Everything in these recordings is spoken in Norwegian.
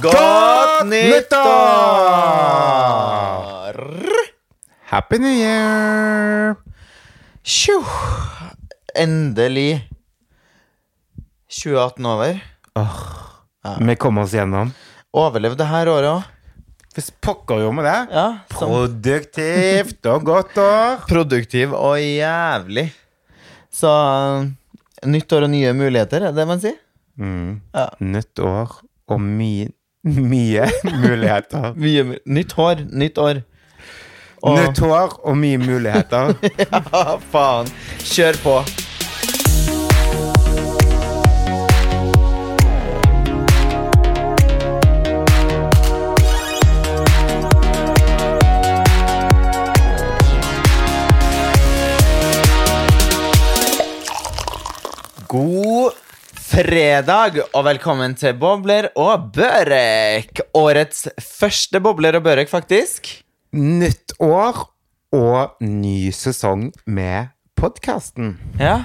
Godt nyttår! Happy New Year! Tjo! Endelig 2018 over. Vi kommer oss gjennom. Overlevde det her året òg. Hvis pokker jo med det. Ja, som Produktivt og godt år. produktiv og jævlig. Så nytt år og nye muligheter, er det man sier? Mm. Ja. Nytt år og mye mye muligheter. Mye, nytt hår, nytt år. Og, Nytt år og mye muligheter. Ja, faen. Kjør på. God fredag, og velkommen til Bobler og Børek. Årets første Bobler og Børek, faktisk. Nytt år og ny sesong med podkasten. Ja.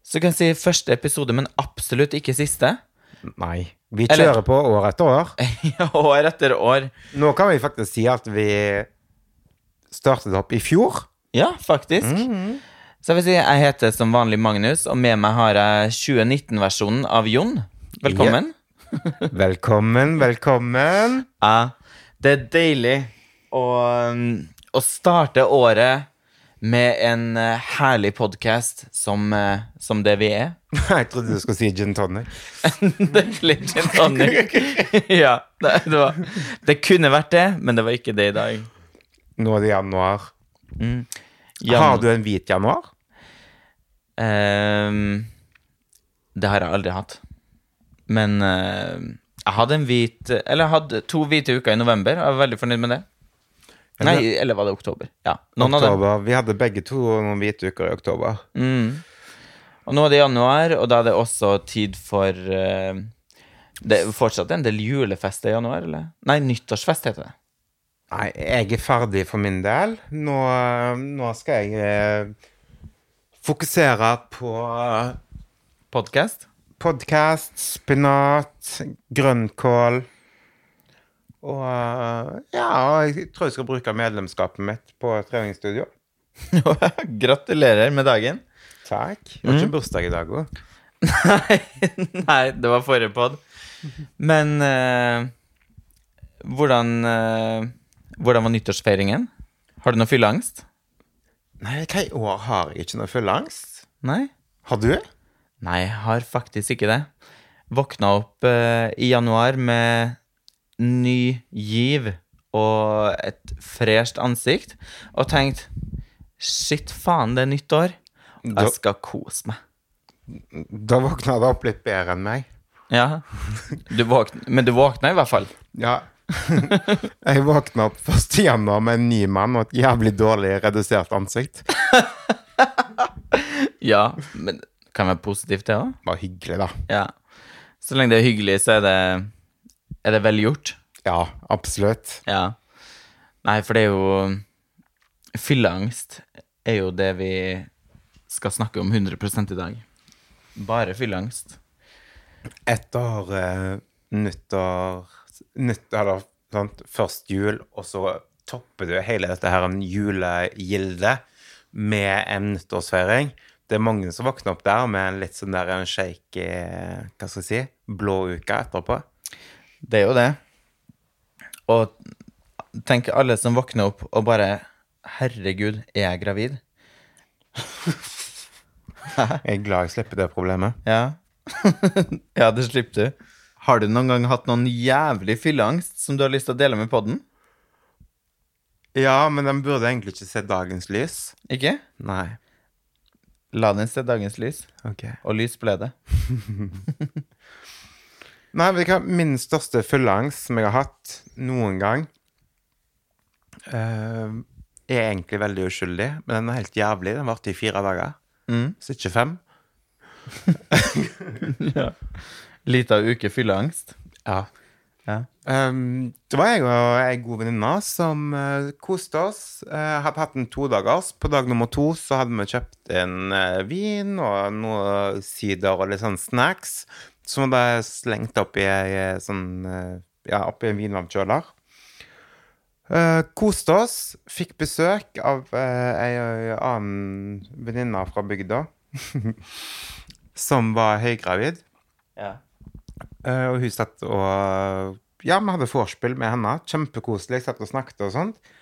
Så kan jeg si første episode, men absolutt ikke siste. Nei, vi Eller- kjører på år etter år. Ja, år etter år. Nå kan vi faktisk si at vi startet opp i fjor. Ja, faktisk. Så jeg vil si, jeg heter som vanlig Magnus, og med meg har jeg 2019-versjonen av Jon. Velkommen. Velkommen, velkommen. Ja, det er deilig å, um, å starte året med en eh, herlig podkast som, eh, som det vi er. Jeg trodde du skulle si gin tonic. det blir gin tonic. ja, det, det, var, det kunne vært det, men det var ikke det i dag. Nå er det januar. Jan- Har du en hvit januar? Um, det har jeg aldri hatt. Men uh, jeg hadde en hvit Eller jeg hadde to hvite uker i november. Jeg var veldig fornøyd med det. Nei, eller var det oktober? Ja. Oktober. Vi hadde begge to noen hvite uker i oktober. Mm. Og nå er det januar, og da er det også tid for uh, Det er fortsatt en del julefester i januar, eller? Nei, nyttårsfest heter det. Nei, jeg er ferdig for min del. Nå, nå skal jeg eh, fokusere på Podkast. podkast, spinat, grønnkål. Og eh, ja, jeg tror jeg skal bruke medlemskapet mitt på treningsstudio. Gratulerer med dagen. Takk. Det var ikke bursdag i dag òg. Nei, nei, det var forrige pod. Men eh, hvordan eh, Hvordan var nyttårsfeiringen? Har du noe fylleangst? Nei, hva i år har jeg ikke noe fylleangst? Nei? Har du? Nei, jeg har faktisk ikke det. Våkna opp eh, i januar med ny giv og et fresht ansikt, og tenkt Shit, faen, det er nytt år. Jeg skal kose meg. Da våkna det opp litt bedre enn meg. Ja. Du våkna, men du våkna i hvert fall. Ja. Jeg våkna opp 1. januar med en ny mann og et jævlig dårlig redusert ansikt. Ja, men det kan være positivt, det òg. Bare hyggelig, da. Ja. Så lenge det er hyggelig, så er det, er det vel gjort. Ja, absolutt. Ja. Nei, for det er jo Fylleangst er jo det vi skal snakke om 100 i dag. Bare fylleangst. Etter uh, nyttår, nyttår eller, sant? Først jul, og så topper du hele dette her en julegilde med en nyttårsfeiring. Det er mange som våkner opp der med en litt sånn der en shake eh, Hva skal jeg si? Blå uke etterpå. Det er jo det. Og tenk alle som våkner opp og bare Herregud, er jeg gravid? Jeg er glad jeg slipper det problemet. Ja. ja, det slipper du. Har du noen gang hatt noen jævlig fylleangst som du har lyst til å dele med podden? Ja, men den burde egentlig ikke se dagens lys. Ikke? Nei. La den se dagens lys. Ok. Og lys ble det. Nei, vet du hva? Min største fylleangst som jeg har hatt noen gang, eh, er egentlig veldig uskyldig, men den er helt jævlig. Den varte i fire dager, Mm. så ikke fem. Lita uke fylleangst. Ja. Ja. Um, det var jeg og ei god venninne som uh, koste oss. Uh, hadde hatt en todagers. På dag nummer to så hadde vi kjøpt en uh, vin og noe sider og litt sånn snacks. som var slengt opp i ei sånn Ja, oppi en vinvannkjøler. Uh, koste oss. Fikk besøk av uh, ei annen venninne fra bygda. som var høygravid. Ja. Uh, og hun satt og Ja, vi hadde vorspiel med henne. Kjempekoselig. Satt og snakket og sånt.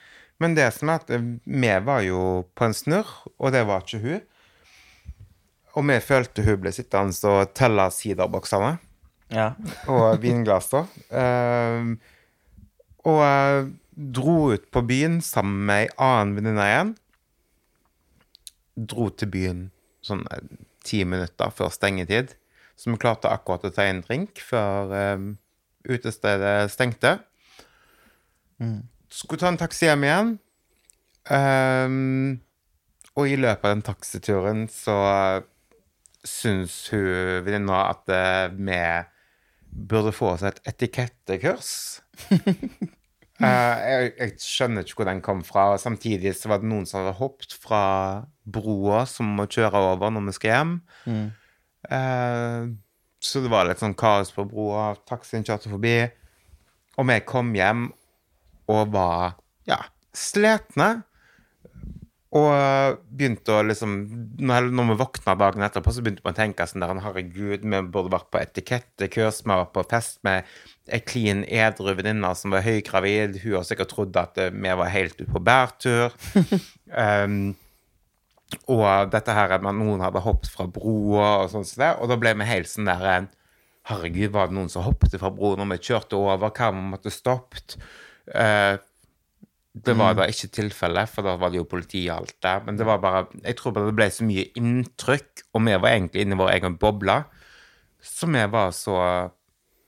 Men det som er at vi var jo på en snurr, og det var ikke hun. Og vi følte hun ble sittende og telle siderboksene ja. og vinglasser. Uh, og uh, dro ut på byen sammen med ei annen venninne igjen. Dro til byen sånn eh, ti minutter før stengetid. Så vi klarte akkurat å ta en drink før um, utestedet stengte. Mm. Skulle ta en taxi hjem igjen. Um, og i løpet av den taxituren så syns hun venninna at uh, vi burde få oss et etikettekurs. uh, jeg, jeg, skjønner ikke hvor den kom fra. og Samtidig så var det noen som hadde hoppet fra broa som må kjøre over når vi skal hjem. Mm. Uh, så det var litt sånn kaos på broa. Taxien kjørte forbi. Og vi kom hjem og var ja, slitne. Og begynte å liksom Når vi våkna dagen etterpå, så begynte vi å tenke sånn der Herregud, vi burde vært på etikettekurs, vi var på fest med ei klin edru venninne som var høygravid. Hun har sikkert trodd at eh, vi var helt ute på bærtur. um, og dette her med at noen hadde hoppet fra broa og sånn som det. Og da ble vi helt sånn der eh, Herregud, var det noen som hoppet fra broa når vi kjørte over? Hva om vi måtte stoppet? Uh, det var da ikke tilfellet, for da var det jo politi og alt der. Men det var bare Jeg tror bare det ble så mye inntrykk, og vi var egentlig inne i vår egen boble. Så vi var så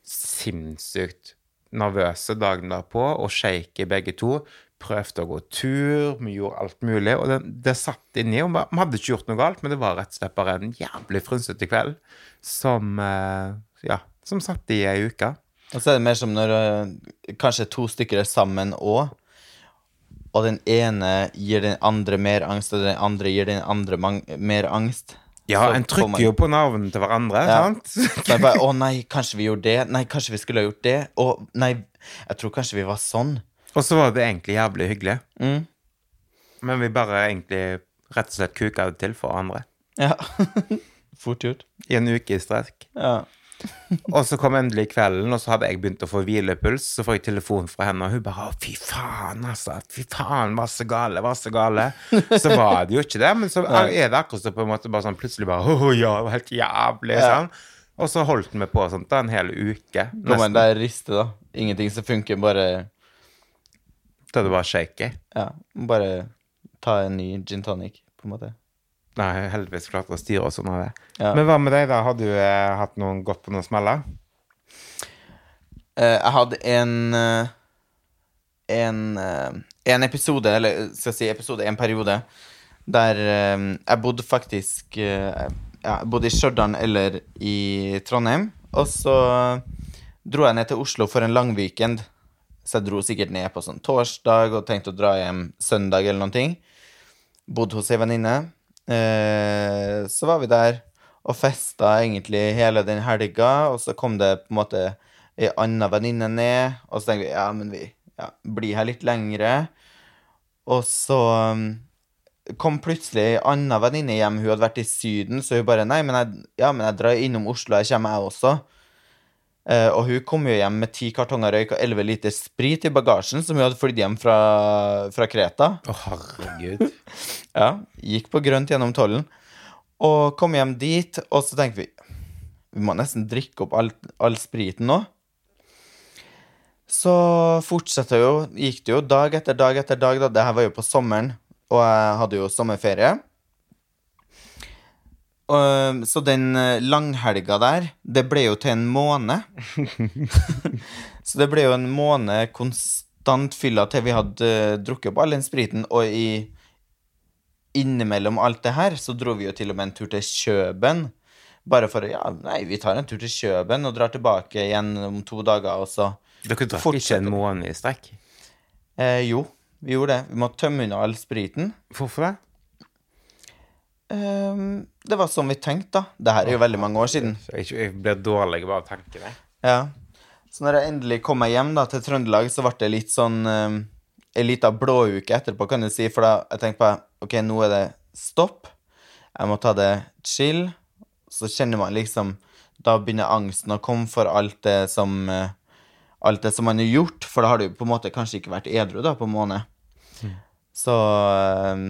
sinnssykt nervøse dagen derpå og shaky begge to. Prøvde å gå tur, vi gjorde alt mulig. Og det, det satt inni. Og vi hadde ikke gjort noe galt, men det var rett og slett bare en jævlig frynsete kveld som Ja, som satt i ei uke. Og så er det mer som når kanskje to stykker er sammen òg og den ene gir den andre mer angst, og den andre gir den andre mer angst. Ja, en trykker man... jo på navnet til hverandre, ja. sant? Så jeg bare Å nei, kanskje vi gjorde det? Nei, kanskje vi skulle ha gjort det? Å nei, jeg tror kanskje vi var sånn. Og så var det egentlig jævlig hyggelig. Mm. Men vi bare egentlig rett og slett kuka det til for andre. Ja. Fort gjort. I en uke i strekk. Ja. og så kom endelig kvelden, og så hadde jeg begynt å få hvilepuls. Så får jeg telefon fra henne, og hun bare 'Fy faen, altså. Fy faen, var så gale, var så gale'. Så var det jo ikke det. Men så er det akkurat så på en måte bare sånn plutselig bare 'Å ja, det var helt jævlig', sånn. Og så holdt vi på sånn da en hel uke. Kom en der riste, da. Ingenting som funker, bare Da du var shaky? Ja. Bare ta en ny gin tonic, på en måte. Nei, heldigvis klarte å styre oss unna det. Ja. Men hva med deg, da? Har du eh, hatt noen gått på noen smeller? Eh, jeg hadde en eh, en, eh, en episode, eller skal jeg si episode, en periode, der eh, jeg bodde faktisk eh, Ja, jeg bodde i Stjørdal eller i Trondheim. Og så dro jeg ned til Oslo for en lang weekend. Så jeg dro sikkert ned på sånn torsdag og tenkte å dra hjem søndag eller noen ting. Bodde hos ei venninne. Eh, så var vi der og festa egentlig hele den helga, og så kom det på en måte ei anna venninne ned, og så tenkte vi ja, men vi ja, blir her litt lengre. Og så um, kom plutselig ei anna venninne hjem, hun hadde vært i Syden, så hun bare nei, men jeg, ja, men jeg drar innom Oslo, jeg kommer, jeg også. Uh, og hun kom jo hjem med ti kartonger røyk og elleve liter sprit i bagasjen, som hun hadde flydd hjem fra, fra Kreta. Å, oh, herregud. ja. Gikk på grønt gjennom tollen. Og kom hjem dit, og så tenkte vi vi må nesten drikke opp all, all spriten nå. Så fortsatte jo, gikk det jo dag etter dag etter dag. da, Det her var jo på sommeren, og jeg hadde jo sommerferie. Og, så den langhelga der, det ble jo til en måned. så det ble jo en måned konstant fylla til vi hadde drukket opp all den spriten, og i innimellom alt det her, så dro vi jo til og med en tur til Kjøben. Bare for å Ja, nei, vi tar en tur til Kjøben og drar tilbake igjen om to dager, og så Dere drakk ikke en måned i strekk? Eh, jo, vi gjorde det. Vi måtte tømme unna all spriten. Hvorfor det? Ehm, det var sånn vi tenkte, da. Det her er jo veldig mange år siden. Jeg, ble dårlig bare av å tenke det. Ja. Så når jeg endelig kom meg hjem da, til Trøndelag, så ble det litt sånn um, En liten blåuke etterpå, kan du si. For da jeg tenkte på OK, nå er det stopp. Jeg må ta det chill. Så kjenner man liksom Da begynner angsten å komme for alt det som eh, Alt det som man har gjort. For da har du på en måte kanskje ikke vært edru da på en måned. Så um,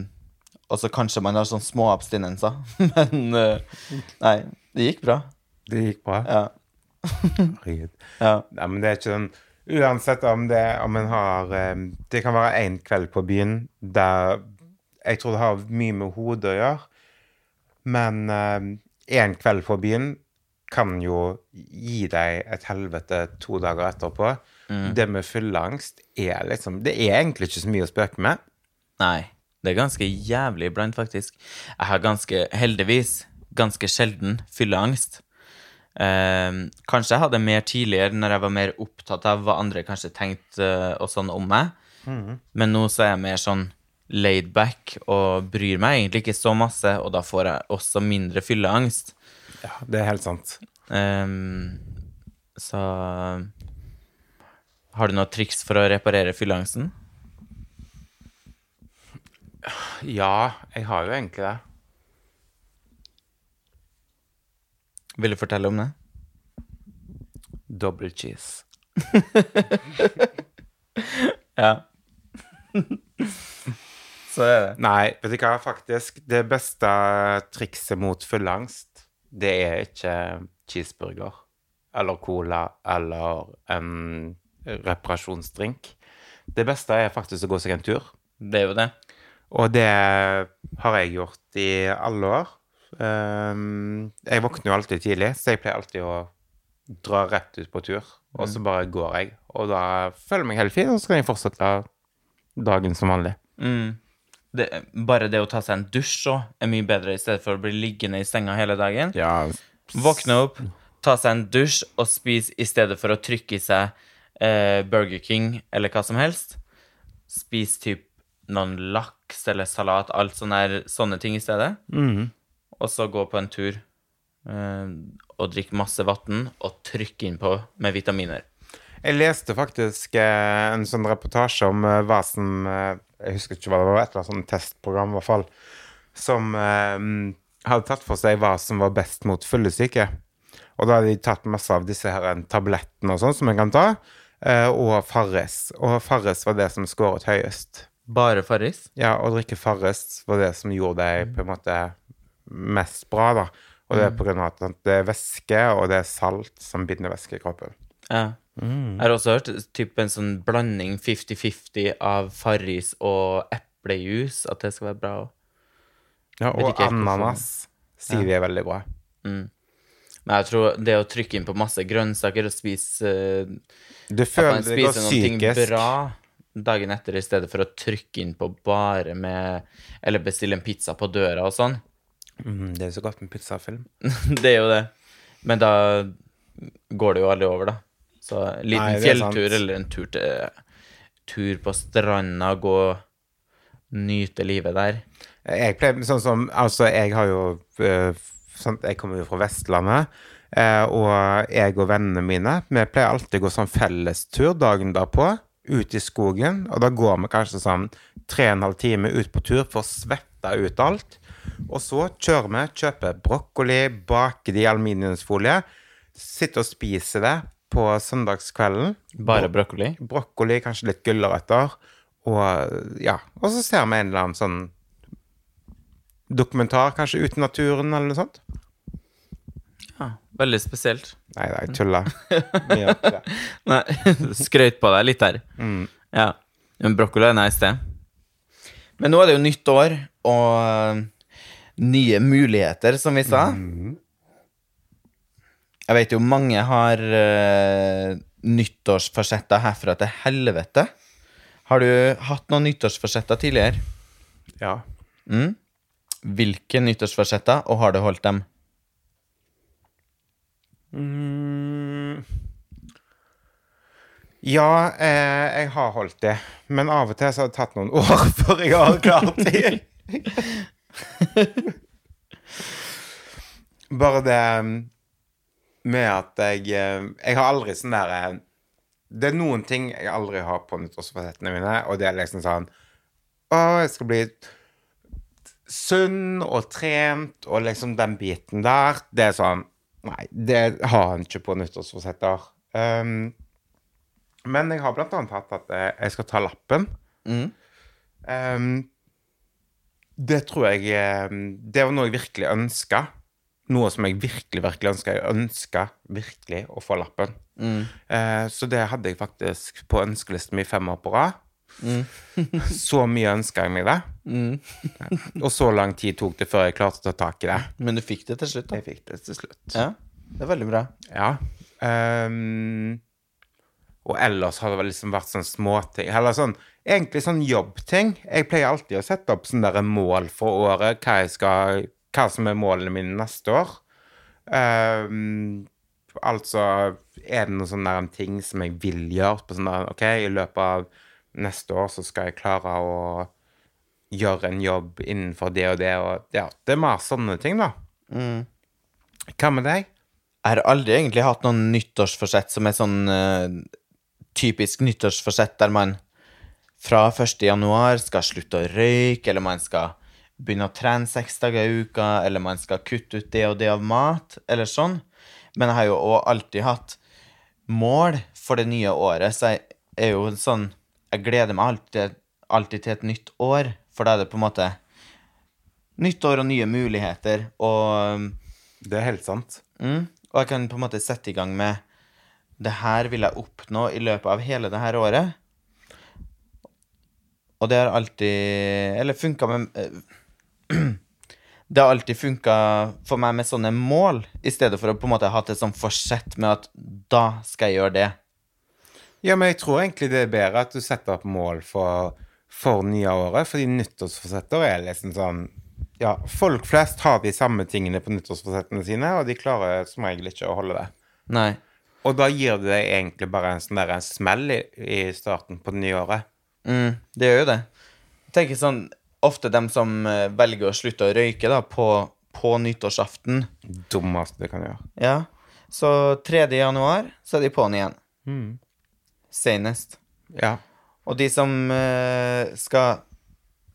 Og så kanskje man har sånn små abstinenser. Men eh, Nei, det gikk bra. Det gikk bra. Ja. Herregud. ja. Nei, men det er ikke sånn Uansett om det om en har eh, Det kan være én kveld på byen der Jeg tror det har mye med hodet å gjøre, men én kveld på byen kan jo gi deg et helvete to dager etterpå. Det med fylleangst er liksom Det er egentlig ikke så mye å spøke med. Nei, det er ganske jævlig iblant, faktisk. Jeg har ganske, heldigvis, ganske sjelden fylleangst. Eh, kanskje jeg hadde mer tidligere, når jeg var mer opptatt av hva andre kanskje tenkte uh, og sånn om meg. Men nå så er jeg mer sånn laid back og bryr meg egentlig ikke så masse, og da får jeg også mindre fylleangst. Ja, det er helt sant. Ehm, så Har du noe triks for å reparere fylleangsten? Ja, jeg har jo egentlig det. Vil du fortelle om det? Double cheese. Ja. så er det. Nei, vet du hva, faktisk. Det beste trikset mot fullangst, det er ikke cheeseburger eller cola eller en reparasjonsdrink. Det beste er faktisk å gå seg en tur. Det er jo det. Og det har jeg gjort i alle år. Ehm, jeg våkner jo alltid tidlig, så jeg pleier alltid å dra rett ut på tur. Og så bare går jeg. Og da føler jeg meg helt fin, og så kan jeg fortsette dagen som vanlig. Mm. det. Bare det å ta seg en dusj òg er mye bedre, i stedet for å bli liggende i senga hele dagen. Ja, Våkne opp, ta seg en dusj og spise i stedet for å trykke i seg eh, Burger King eller hva som helst. Spis typ noen laks eller salat, alt sånne, her, sånne ting i stedet. Og så gå på en tur eh, og drikke masse vann og trykke innpå med vitaminer. Jeg leste faktisk eh, en sånn reportasje om eh, hva som eh, Jeg husker ikke hva det var, et eller annet sånn testprogram i hvert fall, som eh, hadde tatt for seg hva som var best mot fyllesyke. Og da hadde de tatt masse av disse her eh, tablettene og sånn som en kan ta, eh, og Farris. Og Farris var det som skåret høyest. Bare Farris? Ja, å drikke Farris var det som gjorde deg på en måte mest bra, da. Og det er på grunn av at det er væske, og det er salt som binder væske i kroppen. Ja. Jeg har også hørt typ en sånn blanding 50-50 av Farris og eplejus, at det skal være bra. Ja, og ananas sier de er veldig bra. Men jeg tror det å trykke inn på masse grønnsaker og spise eh, Du føler noe psykisk. bra dagen etter, i stedet for å trykke inn på bare med Eller bestille en pizza på døra og sånn. Mm, det er jo så godt med pizzafilm. det er jo det. Men da går det jo aldri over, da. Så en liten Nei, fjelltur eller en tur til Tur på stranda, gå Nyte livet der. Jeg pleier sånn som Altså, jeg har jo sånn, Jeg kommer jo fra Vestlandet. eh, og jeg og vennene mine Vi pleier alltid å gå sånn fellestur dagen derpå. Ut i skogen. Og da går vi kanskje sånn tre og en halv time ut på tur for å svette ut alt. Og så kjører vi, kjøper brokkoli, baker det i aluminiumsfolie. Sitter og spiser det på søndagskvelden. Bare brokkoli. brokkoli, kanskje litt gulrøtter. Og ja, og så ser vi en eller annen sånn dokumentar, kanskje ute i naturen, eller noe sånt. Ja, veldig spesielt. Nei, nei, det. Nei, skrøyt på deg litt der. Mm. Ja. Men brokkoli er nice, det. Men nå er det jo nytt år, og øh, nye muligheter, som vi sa. Jeg vet jo mange har uh, nyttårsforsetter herfra til helvete. Har du hatt noen nyttårsforsetter tidligere? Ja. Mm? Hvilke nyttårsforsetter, og har du holdt dem? Mm. Ja, eh, jeg har holdt det. Men av og til så har det tatt noen år før jeg har klart det. Bare det um, med at jeg eh, Jeg har aldri sånn der eh, Det er noen ting jeg aldri har på nyttårsforsettene mine, og det er liksom sånn Å, jeg skal bli sunn og trent, og liksom den biten der, det er sånn Nei, det har han ikke på nyttårsforsetter. Um, men jeg har blant annet hatt at eh, jeg skal ta lappen. Um, det tror jeg eh, Det var noe jeg virkelig ønska. Noe som jeg virkelig, virkelig ønska. Jeg ønska virkelig å få lappen. Eh, så det hadde jeg faktisk på ønskelisten min fem år på rad. så mye ønska jeg meg det. Og så lang tid tok det før jeg klarte å ta tak i det. Men du fikk det til slutt, da. Jeg fikk det til slutt. Ja, det er veldig bra. Ja. Um, og ellers har det liksom vært sånn småting Eller sånn egentlig sånn jobbting. Jeg pleier alltid å sette opp sånne der mål for året. Hva, jeg skal, hva som er målene mine neste år. Um, altså Er det noen sånne ting som jeg vil gjøre på sånn der OK, i løpet av neste år så skal jeg klare å gjøre en jobb innenfor det og det, og ja, det er mer sånne ting, da. Hva med deg? Jeg har aldri egentlig hatt noen nyttårsforsett som er sånn uh, typisk nyttårsforsett der man fra 1. januar skal slutte å røyke, eller man skal begynne å trene seks dager i uka, eller man skal kutte ut det og det av mat, eller sånn. Men jeg har jo òg alltid hatt mål for det nye året, så jeg er jo sånn Jeg gleder meg alltid, alltid til et nytt år, for da er det på en måte nytt år og nye muligheter, og Det er helt sant. Mm. Og jeg kan på en måte sette i gang med Det her vil jeg oppnå i løpet av hele det her året. Og det har alltid Eller funka med eh, Det har alltid funka for meg med sånne mål, i stedet for å på en måte ha et sånt forsett med at da skal jeg gjøre det. Ja, men jeg tror egentlig det er bedre at du setter opp mål for, for nye året, fordi nyttårsforsetter er liksom sånn Ja, folk flest har de samme tingene på nyttårsforsettene sine, og de klarer som regel ikke å holde det. Nei. Og da gir det deg egentlig bare en sånn der en smell i, i starten på det nye året. Mm, det gjør jo det. Jeg tenker sånn Ofte dem som eh, velger å slutte å røyke da på, på nyttårsaften, Dummeste du kan gjøre. Ja, så 3. januar så er de på'n igjen. Senest. Ja. Og de som eh, skal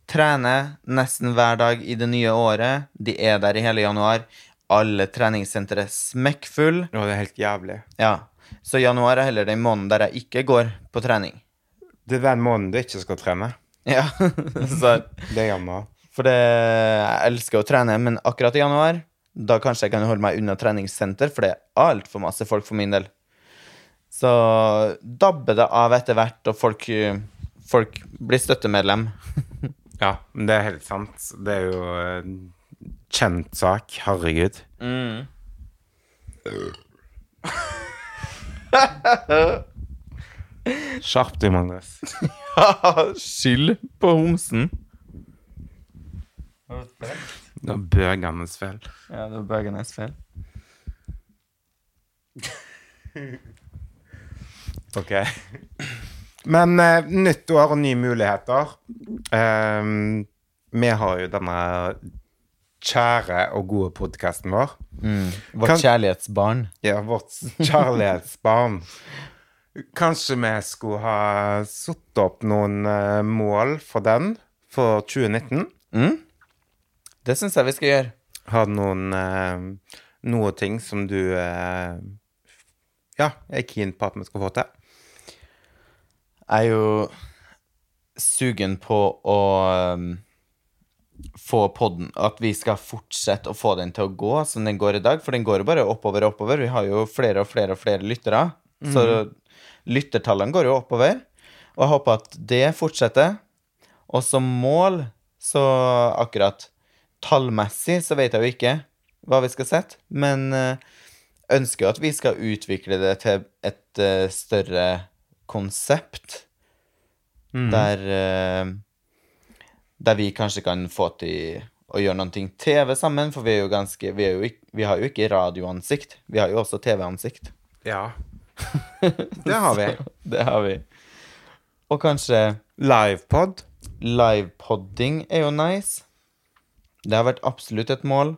trene nesten hver dag i det nye året, de er der i hele januar. Alle treningssentre er smekkfull. Og det er helt jævlig. Ja. Så januar er heller den måneden der jeg ikke går på trening. Det er den måneden du ikke skal trene. Ja, så Det gjør man. For det, jeg elsker å trene, men akkurat i januar, da kanskje jeg kan holde meg unna treningssenter, for det er altfor masse folk for min del. Så dabber det av etter hvert, og folk, folk blir støttemedlem. Ja, men det er helt sant. Det er jo en kjent sak. Herregud. Skjerp deg, Magnus. Skyld på homsen. Det var bøgenes feil. Ja, det var bøgenes feil. Ok. Men eh, nytt år og nye muligheter. Um, vi har jo denne kjære og gode podkasten vår. Vårt Kan- kjærlighetsbarn. Ja, vårt kjærlighetsbarn. Kanskje vi skulle ha satt opp noen uh, mål for den for 2019? Det syns jeg vi skal gjøre. Har du noen uh, noe ting som du uh, ja, er keen på at vi skal få til? Er jo sugen på å um, få podden At vi skal fortsette å få den til å gå som den går i dag. For den går jo bare oppover og oppover. Vi har jo flere og flere og flere lyttere. Så lyttertallene går jo oppover. Og jeg håper at det fortsetter. Og som mål, så akkurat tallmessig, så vet jeg jo ikke hva vi skal sette. Men eh, ønsker jo at vi skal utvikle det til et eh, større konsept. Der uh, Der vi kanskje kan få til å gjøre noe TV sammen, for vi er jo ganske Vi, jo ikke, vi har jo ikke radioansikt. Vi har jo også TV-ansikt. Ja. Det har vi. Det har vi. Og kanskje Livepod. livepodding er jo nice. Det har vært absolutt et mål.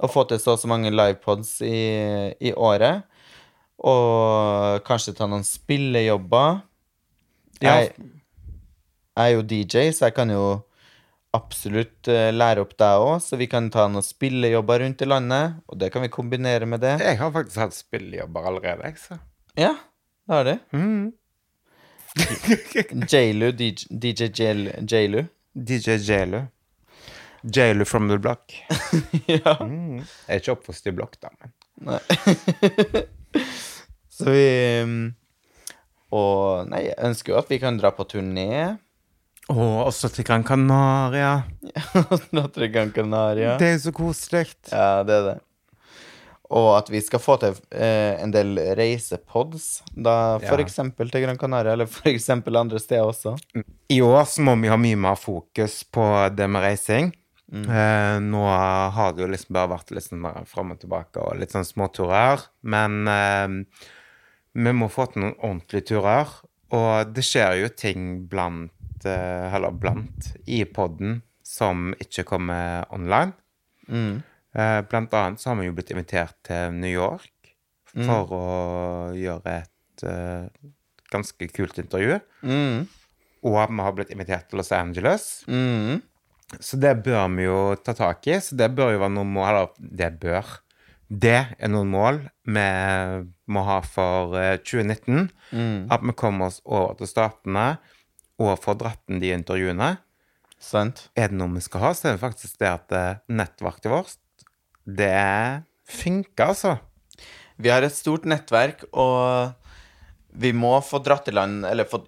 å få til så og så mange livepods i, i året. Og kanskje ta noen spillejobber. Jeg, jeg er jo DJ, så jeg kan jo absolutt eh, lære opp deg òg. Så vi kan ta noen spillejobber rundt i landet, og det kan vi kombinere med det. Jeg har faktisk hatt spillejobber allerede, jeg, så. Ja, det har du. Mm. Jailu, DJ, DJ Jailu. DJ Jailu. Jailu from the block. ja. Mm. Jeg er ikke oppvokst i blokk, da, men. så vi um, Og nei, jeg ønsker jo at vi kan dra på turné. Å, også til Gran Canaria. Dra til Gran Canaria. Det er jo så koselig. Ja, det er det. Og at vi skal få til eh, en del reisepods. Da Ja. til Gran Canaria, eller eksempel andre steder også. I år så må vi ha mye mer fokus på det med reising. Eh, nå har det jo liksom bare vært litt sånn fram og tilbake og litt sånn småturer. Men eh, vi må få til noen ordentlige turer. Og det skjer jo ting blant eh, Eller blant i poden som ikke kommer online. Mm. Eh, blant annet så har vi jo blitt invitert til New York for å gjøre et uh, ganske kult intervju. Mm. Og vi har blitt invitert til Los Angeles. Mm. Så det bør vi jo ta tak i. Så det bør jo være noen mål Eller det bør. Det er noen mål vi må ha for eh, 2019. Mm. At vi kommer oss over til Statene og får dratt inn de intervjuene. Sant? Er det noe vi skal ha, så er det faktisk det at eh, nettverket vårt, det funker, altså. Vi har et stort nettverk, og vi må få dratt i land Eller få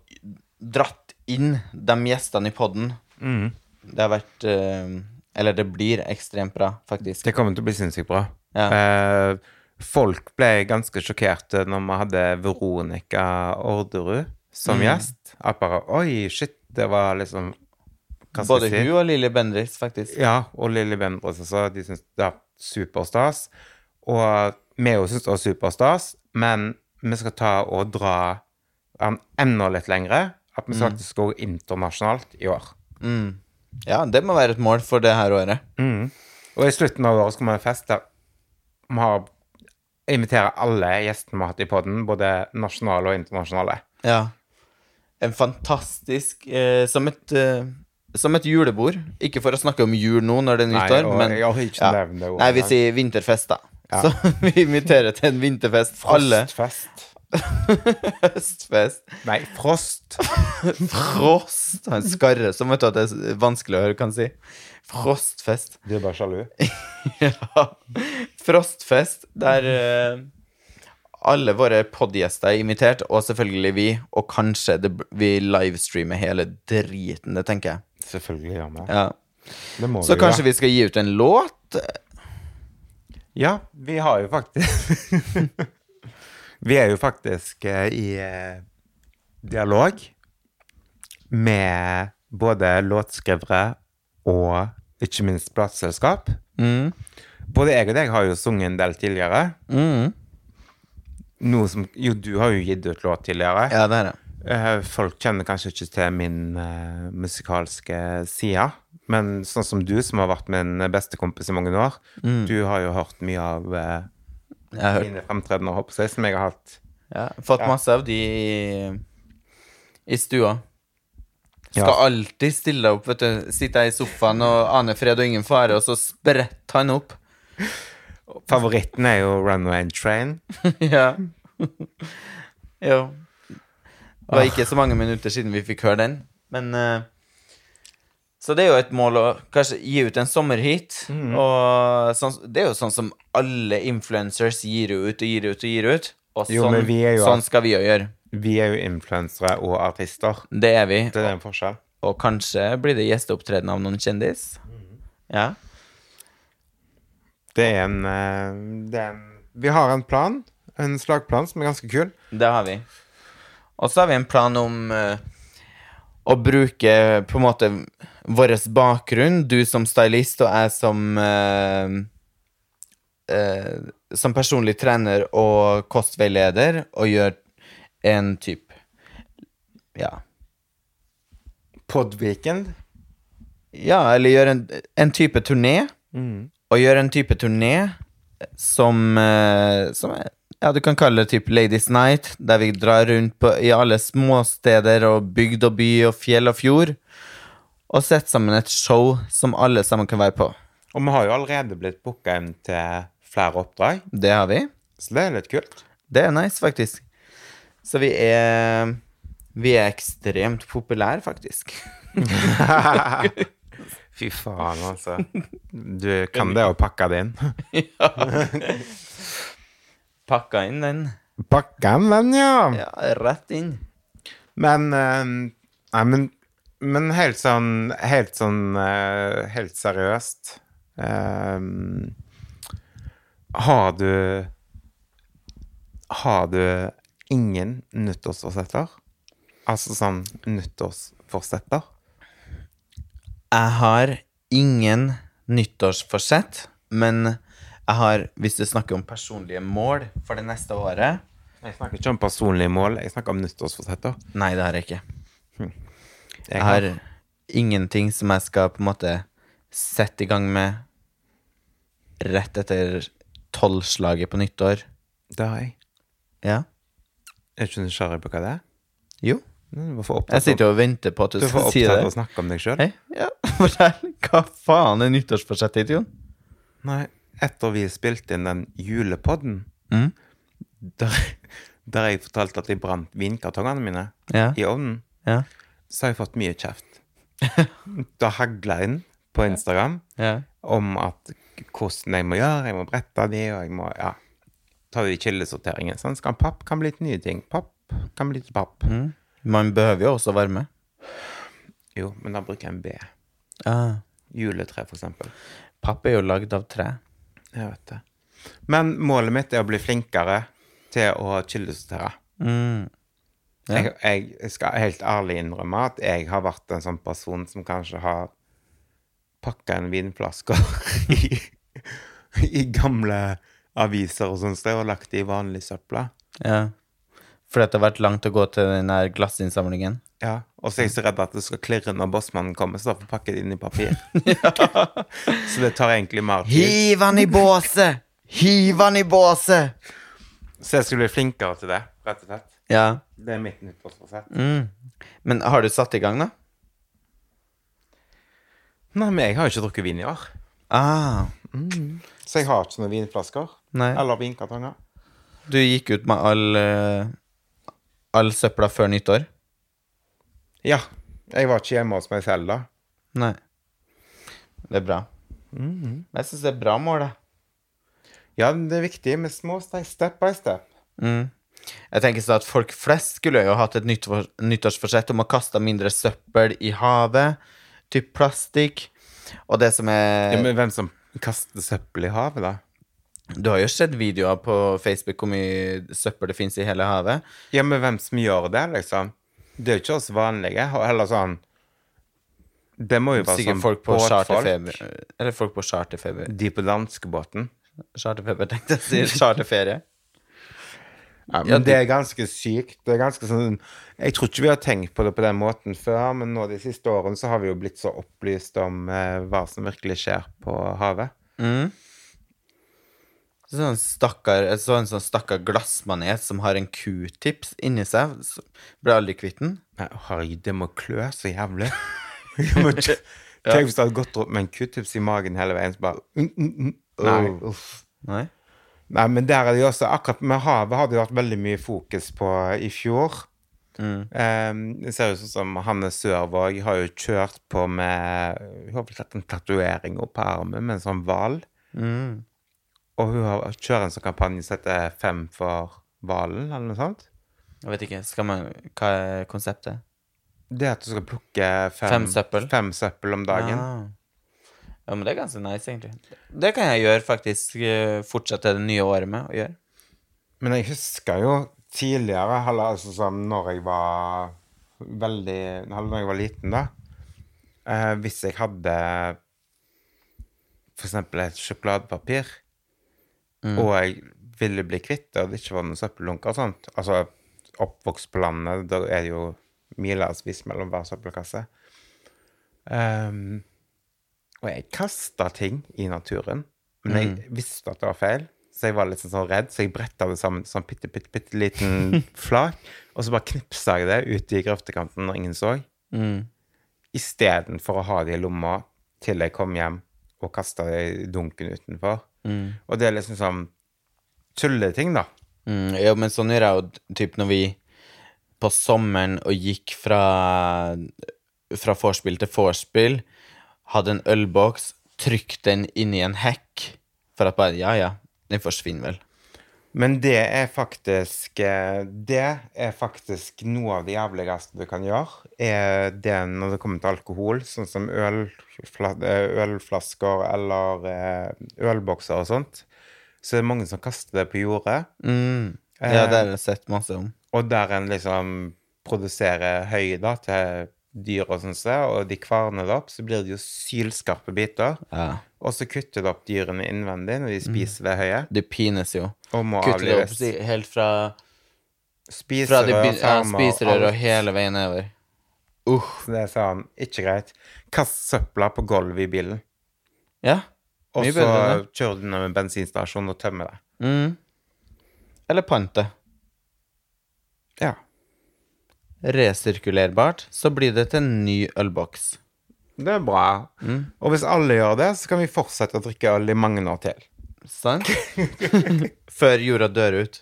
dratt inn de gjestene i poden. Det har vært eh, Eller det blir ekstremt bra, faktisk. Det kommer til å bli sinnssykt bra. Ja. Eh, folk ble ganske sjokkerte når vi hadde Veronica Orderud som Mm. gjest. At bare Oi, shit, det var liksom Hva skal Både si? hun og Lilly Bendriss, faktisk. Ja, og Lilly Bendriss også. De syns det er superstas. Og vi òg syns det var superstas, men vi skal ta og dra den enda litt lengre. At vi faktisk går internasjonalt i år. Mm. Ja, det må være et mål for det her året. Og i slutten av året skal vi ha en fest der vi har inviterer alle gjestene vi har hatt i podden, både nasjonale og internasjonale. Ja. En fantastisk eh, Som et eh, Som et julebord. Ikke for å snakke om jul nå når det er nyttår, men jeg det ordet Nei, vi sier vinterfest, da. Så vi inviterer til en vinterfest. Frostfest. Høstfest. Nei, frost. Frost. Han skarre som vet at det er vanskelig å høre han sier. Frostfest. Du er bare sjalu. Ja. Frostfest, der eh, alle våre podgjester er invitert, og selvfølgelig vi. Og kanskje det, vi livestreamer hele driten, det tenker jeg. Selvfølgelig gjør vi. Ja. Det må Så vi kanskje gjøre. vi skal gi ut en låt? Ja, vi har jo faktisk Vi er jo faktisk eh, i eh, dialog med både låtskrivere og ikke minst plateselskap. Mm. Både jeg og deg har jo sunget en del tidligere. Mm. Noe som Jo, du har jo gitt ut låt tidligere. Ja, det er det. Eh, Folk kjenner kanskje ikke til min uh, musikalske side. Men sånn som du, som har vært min beste kompis i mange år, du har jo hørt mye av uh, har mine fremtredener, håper jeg, som jeg har hatt. Ja, fått masse av de i, i stua. Skal Ja. alltid stille opp, vet du. Sitter jeg i sofaen og aner fred og ingen fare, og så spretter han opp. Favoritten er jo Runaway Train. ja. jo. Det var ikke så mange minutter siden vi fikk høre den, men uh, Så det er jo et mål å kanskje gi ut en sommerhit. Og sånn, det er jo sånn som alle influencers gir ut og gir ut og gir ut. Og sånn, jo- sånn skal vi jo gjøre. Vi er jo influensere og artister. Det er vi. Det er en forskjell. Og kanskje blir det gjesteopptreden av noen kjendis. Ja. Det er en, eh, det er en Vi har en plan. En slagplan som er ganske kul. Det har vi. Og så har vi en plan om uh, å bruke på en måte vår bakgrunn, du som stylist og jeg som uh, uh, Som personlig trener og kostveileder, og gjøre en type Ja. Podweekend. Ja, eller gjøre en, en type turné. Og gjøre en type turné som, eh, som ja, du kan kalle det type Ladies Night, der vi drar rundt på, i alle småsteder og bygd og by og fjell og fjord, og setter sammen et show som alle sammen kan være på. Og vi har jo allerede blitt booka inn til flere oppdrag, Det har vi. så det er litt kult. Det er nice, faktisk. Så vi er Vi er ekstremt populære, faktisk. Fy faen, altså. Du kan det å pakke det inn. ja. Pakka inn den. Pakka inn den, ja. Ja, rett inn. Men eh, Nei, men, men helt sånn Helt sånn eh, Helt seriøst eh, Har du Har du ingen nyttårsforsetter? Altså sånn nyttårsforsetter? Jeg har ingen nyttårsforsett, men jeg har, hvis du snakker om personlige mål for det neste året Jeg snakker ikke om personlige mål, jeg snakker om nyttårsforsetter. Nei, det har jeg ikke. Jeg Jeg har ingenting som jeg skal på en måte sette i gang med rett etter tolvslaget på nyttår. Det har jeg. Ja? Er du ikke nysgjerrig på hva det er? Jo. Du Jeg sitter og venter på at du, du er for skal si opptatt det. av å snakke om deg sjøl. Ja, fortell. Hva faen er nyttårsforsettet ditt, Jon? Nei, etter vi spilte inn den julepodden, Mm. der, der jeg fortalte at jeg brant vinkartongene mine Ja. i ovnen, Ja. så har jeg fått mye kjeft. Da hagla inn på Instagram Ja. om at hvordan jeg må gjøre, jeg må brette de, og jeg må ja, ta vi kildesorteringen. Sånn skal papp kan bli til nye ting. Papp kan bli til papp. Mm. Man behøver jo også varme. Jo, men da bruker jeg en B. Ah. Juletre, for eksempel. Papp er jo lagd av tre. Jeg vet det. Men målet mitt er å bli flinkere til å kildesortere. Mm. Ja. Jeg, jeg skal helt ærlig innrømme at jeg har vært en sånn person som kanskje har pakka en vinflasker i, i gamle aviser og sånt og lagt det i vanlig søpla. Ja. Fordi at det har vært langt å gå til den der glassinnsamlingen. Ja, Og så er jeg så redd at det skal klirre når bossmannen kommer, så derfor pakker jeg det inn i papir. så det tar egentlig mer tid. Hiv han i båset! Hiv han i båset! Så jeg skulle bli flinkere til det, rett og slett. Ja. Det er mitt nyttårsforsett. Mm. Men har du satt i gang, da? Nei, men jeg har jo ikke drukket vin i år. Ah. Så jeg har ikke noen vinflasker. Nei. Eller vinkartonger. Du gikk ut med all, eh, all søpla før nyttår? Ja. Jeg var ikke hjemme hos meg selv da. Nei. Det er bra. Jeg syns det er bra mål, det. Ja, det er viktig med små steg, step by step. Mm. Jeg tenker sånn at folk flest skulle jo hatt et nyttår, nyttårsforsett om å kaste mindre søppel i havet. Typ plastikk. Og det som er Ja, men hvem som kaster søppel i havet, da? Du har jo sett videoer på Facebook hvor mye søppel det fins i hele havet. Ja, men hvem som gjør det, liksom? Det er jo ikke oss vanlige. Eller sånn Det må jo være Sikkert sånn folk på charterfeber. Eller folk på charterfeber. De på danskebåten. Charterfeber, tenkte jeg å si. Charterferie. Ja, men det er ganske sykt. Det er ganske sånn Jeg tror ikke vi har tenkt på det på den måten før, men nå de siste årene så har vi jo blitt så opplyst om eh, hva som virkelig skjer på havet. Mm. Sånn stakkar, så en sånn stakkar glassmanet som har en q-tips inni seg. Ble aldri kvitt den. Herregud, det må klø så jævlig. Tenk hvis du hadde gått rundt med en q-tips i magen hele veien, så bare mm, mm, mm. Nei, uff. Nei? Nei, men der er det jo også Akkurat med havet har det vært veldig mye fokus på i fjor. Mm. Um, det ser ut som Hanne Sørvåg har jo kjørt på med Hun har vel tatt en tatovering opp på armen med en sånn hval. Mm. Og hun har kjører en sånn kampanje som heter Fem for hvalen, eller noe sånt. Jeg vet ikke. Skal man, hva er konseptet? Det at du skal plukke fem, Fem søppel? fem søppel om dagen. Ah. Ja, men det er ganske nice, egentlig. Det kan jeg gjøre, faktisk. eh, Fortsette det nye året med å gjøre. Men jeg husker jo tidligere, eller altså sånn når jeg var veldig når jeg var liten, da. Eh, hvis jeg hadde for eksempel et sjokoladepapir, og jeg ville bli kvitt det, og det ikke var noen søppeldunker og sånt Altså oppvokst på landet, da er det jo milevis mellom hver søppelkasse. Um, og jeg kasta ting i naturen. Men jeg visste at det var feil, så jeg var litt sånn redd, så jeg bretta det sammen sånn bitte, bitte, bitte liten flak, og så bare knipsa jeg det ut i grøftekanten når ingen så, Mm. istedenfor å ha det i lomma til jeg kom hjem og kasta det i dunken utenfor. Mm. Og det er liksom sånn tulleting, da. Mm, ja, men sånn gjør jeg jo typ når vi på sommeren og gikk fra Fra vorspiel til vorspiel, hadde en ølboks, trykk den inn i en hekk, for at bare Ja, ja, den forsvinner vel. Men det er faktisk eh, Det er faktisk noe av det jævligste du kan gjøre. Er det når det kommer til alkohol, sånn som ølfla, eh, ølflasker eller eh, ølbokser og sånt. Så er det mange som kaster det på jordet. Mm. Ja, det har jeg sett masse om. Og der en liksom produserer høy da, til dyr og sånn, og de kvarner det opp, så blir det jo sylskarpe biter. Ja. Og så kutter det opp dyrene innvendig når de spiser det høye, Det pines jo. og må Kutter det opp helt fra, spiser Spiserør, de ja, spiserør og hele veien nedover. Uh. Så det er sånn, ikke greit. Kast søpla på gulvet i bilen. Ja. Og så kjører du ned med bensinstasjonen og tømmer det. Mm. Eller pante. Ja. Resirkulerbart, så blir det til en ny ølboks. Det er bra. Og hvis alle gjør det, så kan vi fortsette å drikke øl i mange år til. Sant? Før jorda dør ut.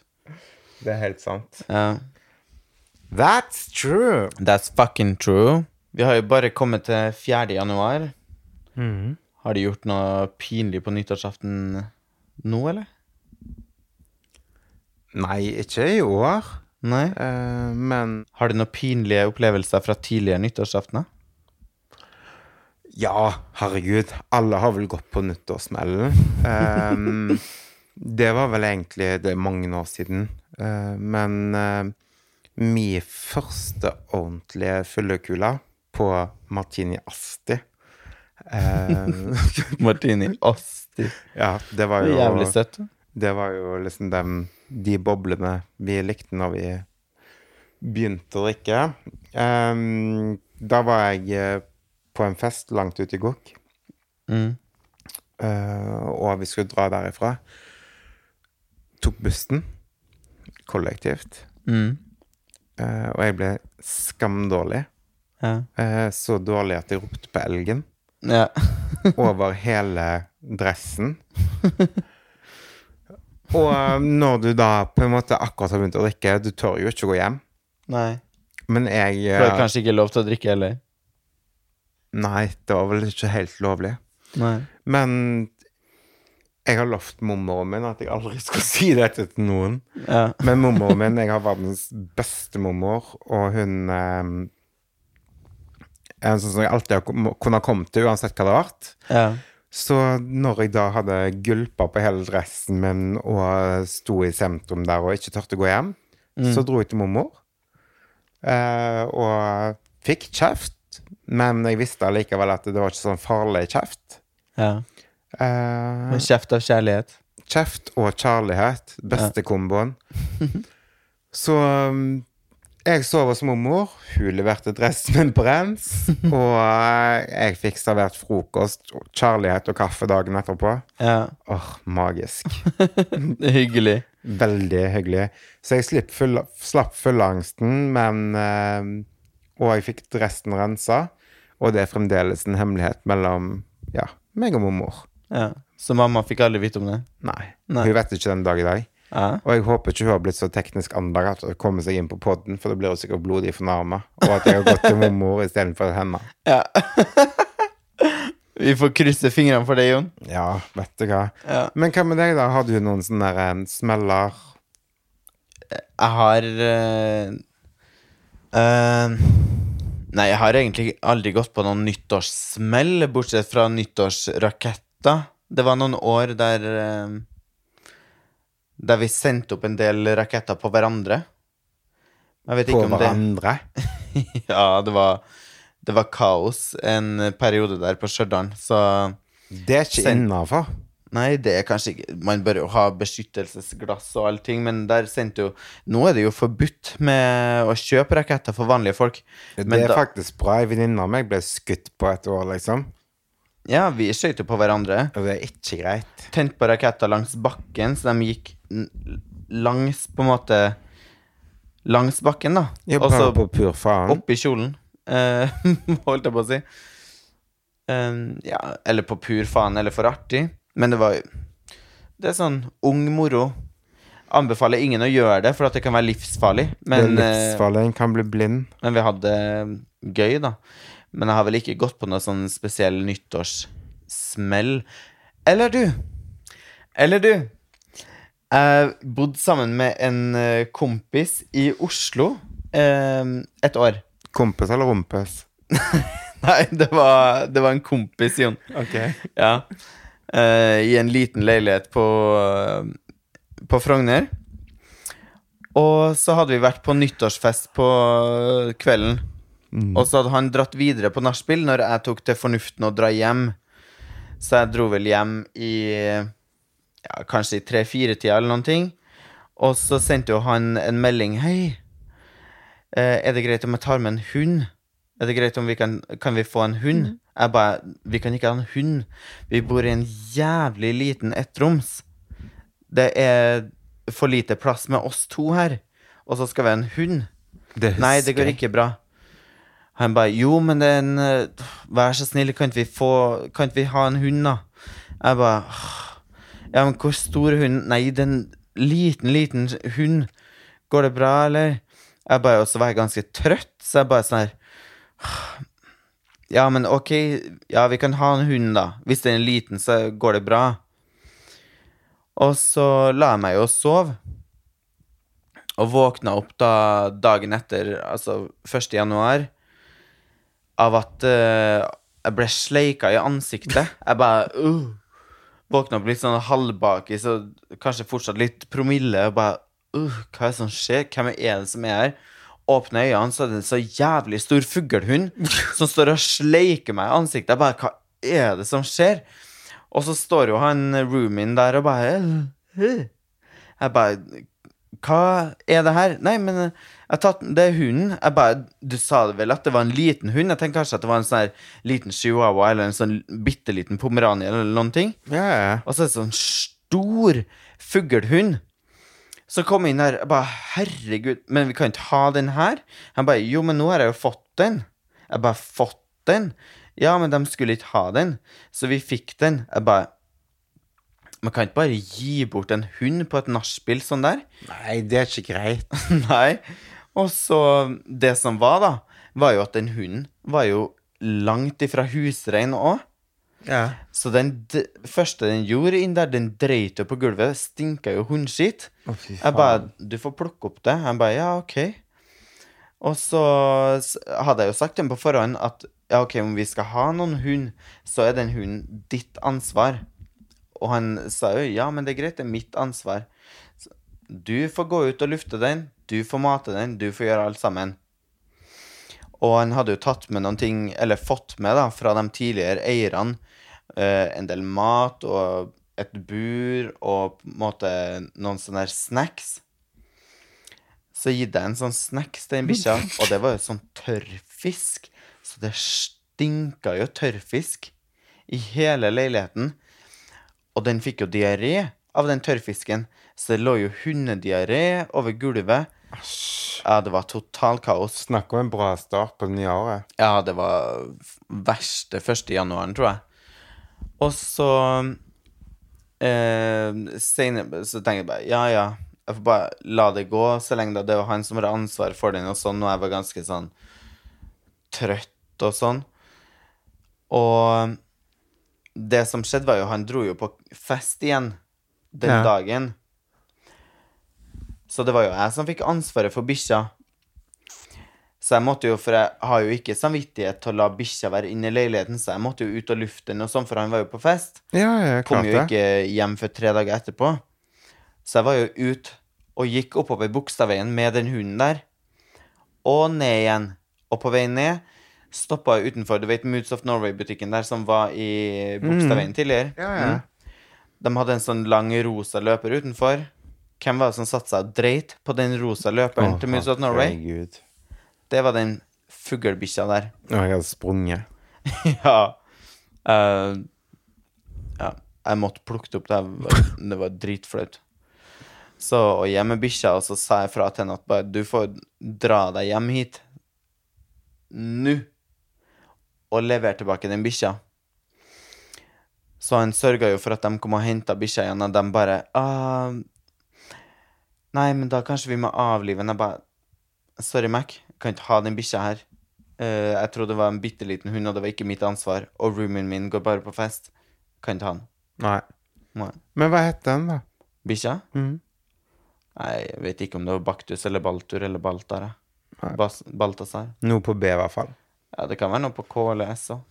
Det er helt sant. Ja. That's true. That's fucking true. Vi har jo bare kommet til 4. januar. Har de gjort noe pinlig på nyttårsaften nå, eller? Nei, ikke i år. Nei. Eh, men Har du noen pinlige opplevelser fra tidligere nyttårsaftener? ja, herregud. Alle har vel gått på nyttårssmellen. Um, det var vel egentlig Det er mange år siden. Uh, men uh, min første ordentlige fyllekule på Martini Asti uh, Martini Asti. Ja, det var jo det jævlig søtt. Det var jo liksom dem, de boblene vi likte når vi begynte å drikke. Um, da var jeg eh, på en fest langt ute i Gokk, Mm. Uh, og vi skulle dra derifra. Tok bussen kollektivt, Mm. Uh, og jeg ble skamdårlig. Ja. Uh, så dårlig at jeg ropte på elgen ja. over hele dressen. Og eh, når du da på en måte akkurat har begynt å drikke, du tør jo ikke å gå hjem. Nei. Men jeg For det er eh, kanskje ikke lov til å drikke heller. Nei, det var vel ikke helt lovlig. Nei. Men jeg har lovt mormoren min at jeg aldri skal si dette til noen. Ja. Men mormoren min, jeg har verdens beste mormor, og hun eh, er en sånn som jeg alltid har ha kommet komme til, uansett hva det har vært. ja. Så når jeg da hadde gulpa på hele dressen min og sto i sentrum der og ikke turte å gå hjem, så dro jeg til mormor. Eh, og fikk kjeft, men jeg visste allikevel at det var ikke sånn farlig kjeft. ja. Eh, Men kjeft av kjærlighet. kjeft og kjærlighet, beste komboen. Så um, jeg sov hos mormor, hun leverte dressen min på rens, og eh, jeg fikk servert frokost, kjærlighet og kaffe dagen etterpå. Ja. Åh, magisk. Hyggelig. Veldig hyggelig. Så jeg full, slapp fullangsten, men eh, Og jeg fikk dressen rensa, og det er fremdeles en hemmelighet mellom ja, meg og mormor. Ja. Så mamma fikk aldri vite om det? Nei. Nei. Hun vet ikke den dag i dag. Ja. Og jeg håper ikke hun har blitt så teknisk anlagt at hun kommer seg inn på podden, for da blir hun sikkert blodig fornærma. Og at jeg har gått til mormor istedenfor henne. ja. Vi får krysse fingrene for det, Jon. Ja, vet du hva. Ja. Men hva med deg, da? Har du noen sånne eh, smeller? Jeg har uh, uh, Nei, jeg har egentlig aldri gått på noen nyttårssmell, bortsett fra nyttårsraketter. Det var noen år der Der vi sendte opp en del raketter på hverandre. På om det hverandre? Ja, det var, det var kaos en periode der på Stjørdal, så Det er ikke Send- innafor. Nei, det er kanskje ikke Man bør jo ha beskyttelsesglass og allting, men der sendte jo Nå er det jo forbudt med å kjøpe raketter for vanlige folk. Det er da- faktisk bra. Ei venninne av meg ble skutt på et år, liksom. Ja, vi jo på hverandre. Og det er ikke greit. Tent på raketter langs bakken, så de gikk langs, på en måte Langs bakken, da. Og så opp i kjolen. Eh, holdt jeg på å si. Eh, ja, eller på pur faen, eller for artig. Men det var Det er sånn ung moro. Anbefaler ingen å gjøre det, for at det kan være livsfarlig. Men, det er livsfarlig. En kan bli blind. men vi hadde gøy, da. Men jeg har vel ikke gått på noe sånn spesiell nyttårssmell. Eller du! Eller du! Jeg bodde sammen med en eh, kompis i Oslo eh, et år. Kompis eller rumpes? Nei, det var, det var en kompis, Jon. Ok. Ja. Eh, I en liten leilighet på, på Frogner. Og så hadde vi vært på nyttårsfest på kvelden. Og så hadde han dratt videre på nachspiel når jeg tok til fornuften å dra hjem. Så jeg dro vel hjem i ja, kanskje i tre-fire-tida eller noen ting. Og så sendte jo han en melding. Hei, eh, er det greit om jeg tar med en hund? Er det greit om vi kan, kan vi få en hund? Jeg bare, vi kan ikke ha en hund. Vi bor i en jævlig liten ettroms. Det er for lite plass med oss to her. Og så skal vi ha en hund. Det Nei, det går ikke bra. Han bare Jo, men det er en eh, Vær så snill, kan ikke vi få Kan ikke vi ha en hund, da? Jeg bare «Åh, Ja, men hvor stor hund Nei, er liten, liten hund. Går det bra, eller? Jeg bare Og så var ganske trøtt, så jeg bare sånn her Ja, men ok, ja, vi kan ha en hund, da. Hvis den er liten, så går det bra. Og så la jeg meg jo sove. Og våkna opp da dagen etter, altså 1. januar, av at uh, jeg ble sleika i ansiktet. Jeg bare uh, Våkna opp litt sånn halvbakis og kanskje fortsatt litt promille. Og bare uh, Hva er det som skjer? Hvem er det som er her? Åpner øynene, så er det en så jævlig stor fuglehund som står og sleiker meg i ansiktet. Jeg bare Hva er det som skjer? Og så står jo han roomien der og bare uh, uh. Jeg bare Hva er det her? Nei, men jeg tatt, det er hunden. Jeg bare Du sa det vel at det var en liten hund? Jeg tenkte kanskje at det var en sånn liten chihuahua eller en sånn bitte liten pomeranier eller noen ting. Ja, ja. Og så er det sånn stor fuglehund. Så kom inn her, jeg bare herregud, men vi kan ikke ha den her? Han bare jo, men nå har jeg jo fått den. Jeg bare fått den? Ja, men de skulle ikke ha den, så vi fikk den. Jeg bare Man kan ikke bare gi bort en hund på et nachspiel sånn der. Nei, det er ikke greit. Nei. Og så Det som var, da, var jo at den hunden var jo langt ifra husrein òg. Ja. Så den første den gjorde inn der, den dreit jo på gulvet. Stinka jo hundskitt. Oh, Jeg bare Du får plukke opp det. Han bare ja, ok. Og så hadde jeg jo sagt til ham på forhånd at ja, ok, om vi skal ha noen hund, så er den hunden ditt ansvar. Og han sa jo ja, men det er greit, det er mitt ansvar. Du får gå ut og lufte den, du får mate den, du får gjøre alt sammen. Og han hadde jo tatt med noen ting, eller fått med da, fra de tidligere eierne, eh, en del mat og et bur og på en måte noen sånne snacks. Så gitt jeg en sånn snacks til den bikkja, og det var jo sånn tørrfisk. Så det stinka jo tørrfisk i hele leiligheten. Og den fikk jo diaré av den tørrfisken, så det lå jo hundediaré over gulvet. Asj. Ja, det var total kaos. Snakk om en bra start på det nye året. Ja, det var verste 1. januaren, tror jeg. Og så eh, senere så tenker jeg bare Ja, ja, jeg får bare la det gå så lenge. Det var han som har ansvar for den, og sånn, og jeg var ganske sånn trøtt og sånn. Og det som skjedde, var jo han dro jo på fest igjen den Ja. dagen. Så det var jo jeg som fikk ansvaret for bikkja. Så jeg måtte jo, for jeg har jo ikke samvittighet til å la bikkja være inne i leiligheten, så jeg måtte jo ut og lufte den og sånn, for han var jo på fest. Ja, ja, Kom jo ikke hjem før tre dager etterpå. Så jeg var jo ut og gikk oppover Bogstadveien med den hunden der. Og ned igjen. Og på vei ned stoppa utenfor Du vet Moods of Norway-butikken der som var i Bogstadveien tidligere? Ja, ja. Mm. De hadde en sånn lang rosa løper utenfor. Hvem var det som satte seg og dreit på den rosa løperen oh, til Moods of Norway? Gud. Det var den fuglebikkja der. Ja, jeg hadde sprunget. ja. Uh, ja, jeg måtte plukke det opp. Det var, det var dritflaut. Så og hjem med bikkja, og så sa jeg fra til henne at bare, du får dra deg hjem hit nå og levere tilbake den bikkja. Så han sørga jo for at de kom og henta bikkja igjen, og de bare ah, Nei, men da kanskje vi må avlive den. Jeg bare Sorry, Mac, jeg kan ikke ha den bikkja her. Uh, jeg trodde det var en bitte liten hund, og det var ikke mitt ansvar. Og roomien min går bare på fest. Kan ikke ha den. Nei. Nei. Men hva heter den, da? Bikkja? Mhm. Nei, jeg vet ikke om det var Baktus eller Baltur eller Baltar. Balthazar. Noe på B, i hvert fall. Ja, det kan være noe på K eller S òg.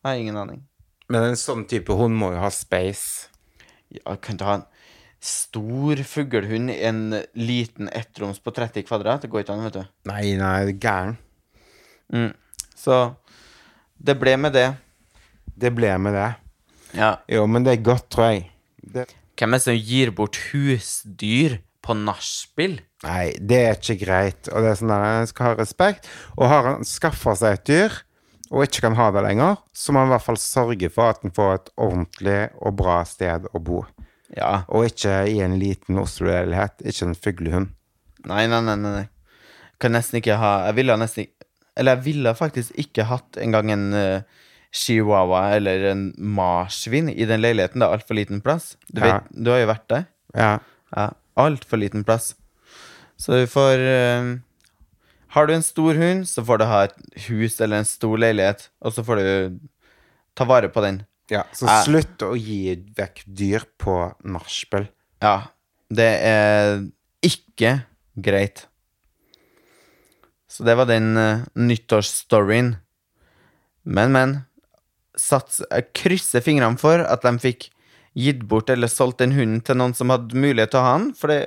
Jeg har ingen aning. Men en sånn type hund må jo ha space. Ja, kan ikke ha en stor fuglehund en liten ettroms på 30 kvadrat. Det går ikke an, vet du. Nei, nei, er gæren. Mm. Så det ble med det. Det ble med det. Ja. Jo, men det er godt, tror jeg. Det, Hvem er det som gir bort husdyr på nachspiel? nei, det er ikke greit. Og det er sånn der, en skal ha respekt. Og har han skaffa seg et dyr, og ikke kan ha det lenger, så må han i hvert fall sørge for at han får et ordentlig og bra sted å bo. Ja. Og ikke i en liten Oslo-leilighet. Ikke en fuglehund. Nei, nei, nei, nei. Kan nesten ikke ha Jeg ville nesten ikke Eller jeg ville faktisk ikke hatt engang en uh, chihuahua eller en marsvin i den leiligheten. Det er altfor liten plass. Du, Ja. vet, du har jo vært der. Ja. Ja, altfor liten plass. Så du får uh, Har du en stor hund, så får du ha et hus eller en stor leilighet, og så får du ta vare på den. ja. Så Ja. slutt å gi vekk dyr på nachspiel. Ja, det er ikke greit. Så det var den uh, nyttårsstoryen. Men, men. Sats, krysser fingrene for at de fikk gitt bort eller solgt den hunden til noen som hadde mulighet til å ha den, for det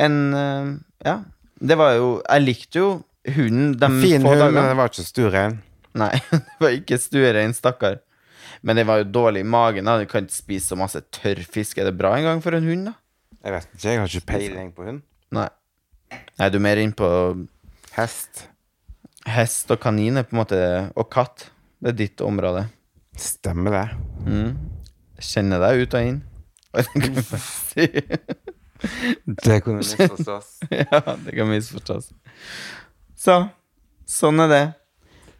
en eh, Ja. Det var jo Jeg likte jo hunden de Fin få hund, men det var ikke stuerein. Nei, det var ikke stuerein, stakkar. Men det var jo dårlig i magen. da Du kan ikke spise så masse tørrfisk. Er det bra en gang for en hund, da? Jeg vet ikke, jeg har ikke peiling på hund. Nei. Nei, du er mer inn på Hest. hest og kanin er på en måte Og katt. Det er ditt område. Stemmer det. Mm. Kjenner deg ut og inn. Det kunne misforstås. ja, det kan misforstås. Så sånn er det.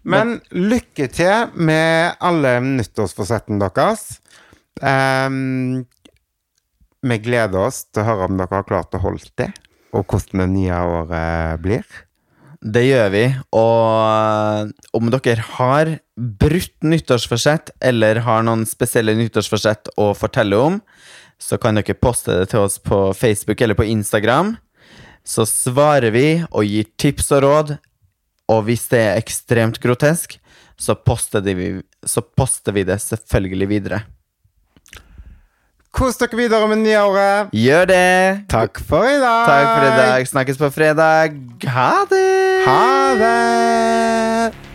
Men lykke til med alle nyttårsforsettene deres. Um, vi gleder oss til å høre om dere har klart å holde det, og hvordan det nye året blir. Det gjør vi. Og om dere har brutt nyttårsforsett, eller har noen spesielle nyttårsforsett å fortelle om, så kan dere poste det til oss på Facebook eller på Instagram. Så svarer vi og gir tips og råd. Og hvis det er ekstremt grotesk, så poster, vi, så poster vi det selvfølgelig videre. Kos dere videre med nyåret. Gjør det! Takk for i dag. Takk for i dag. Snakkes på fredag. Ha det! Ha det.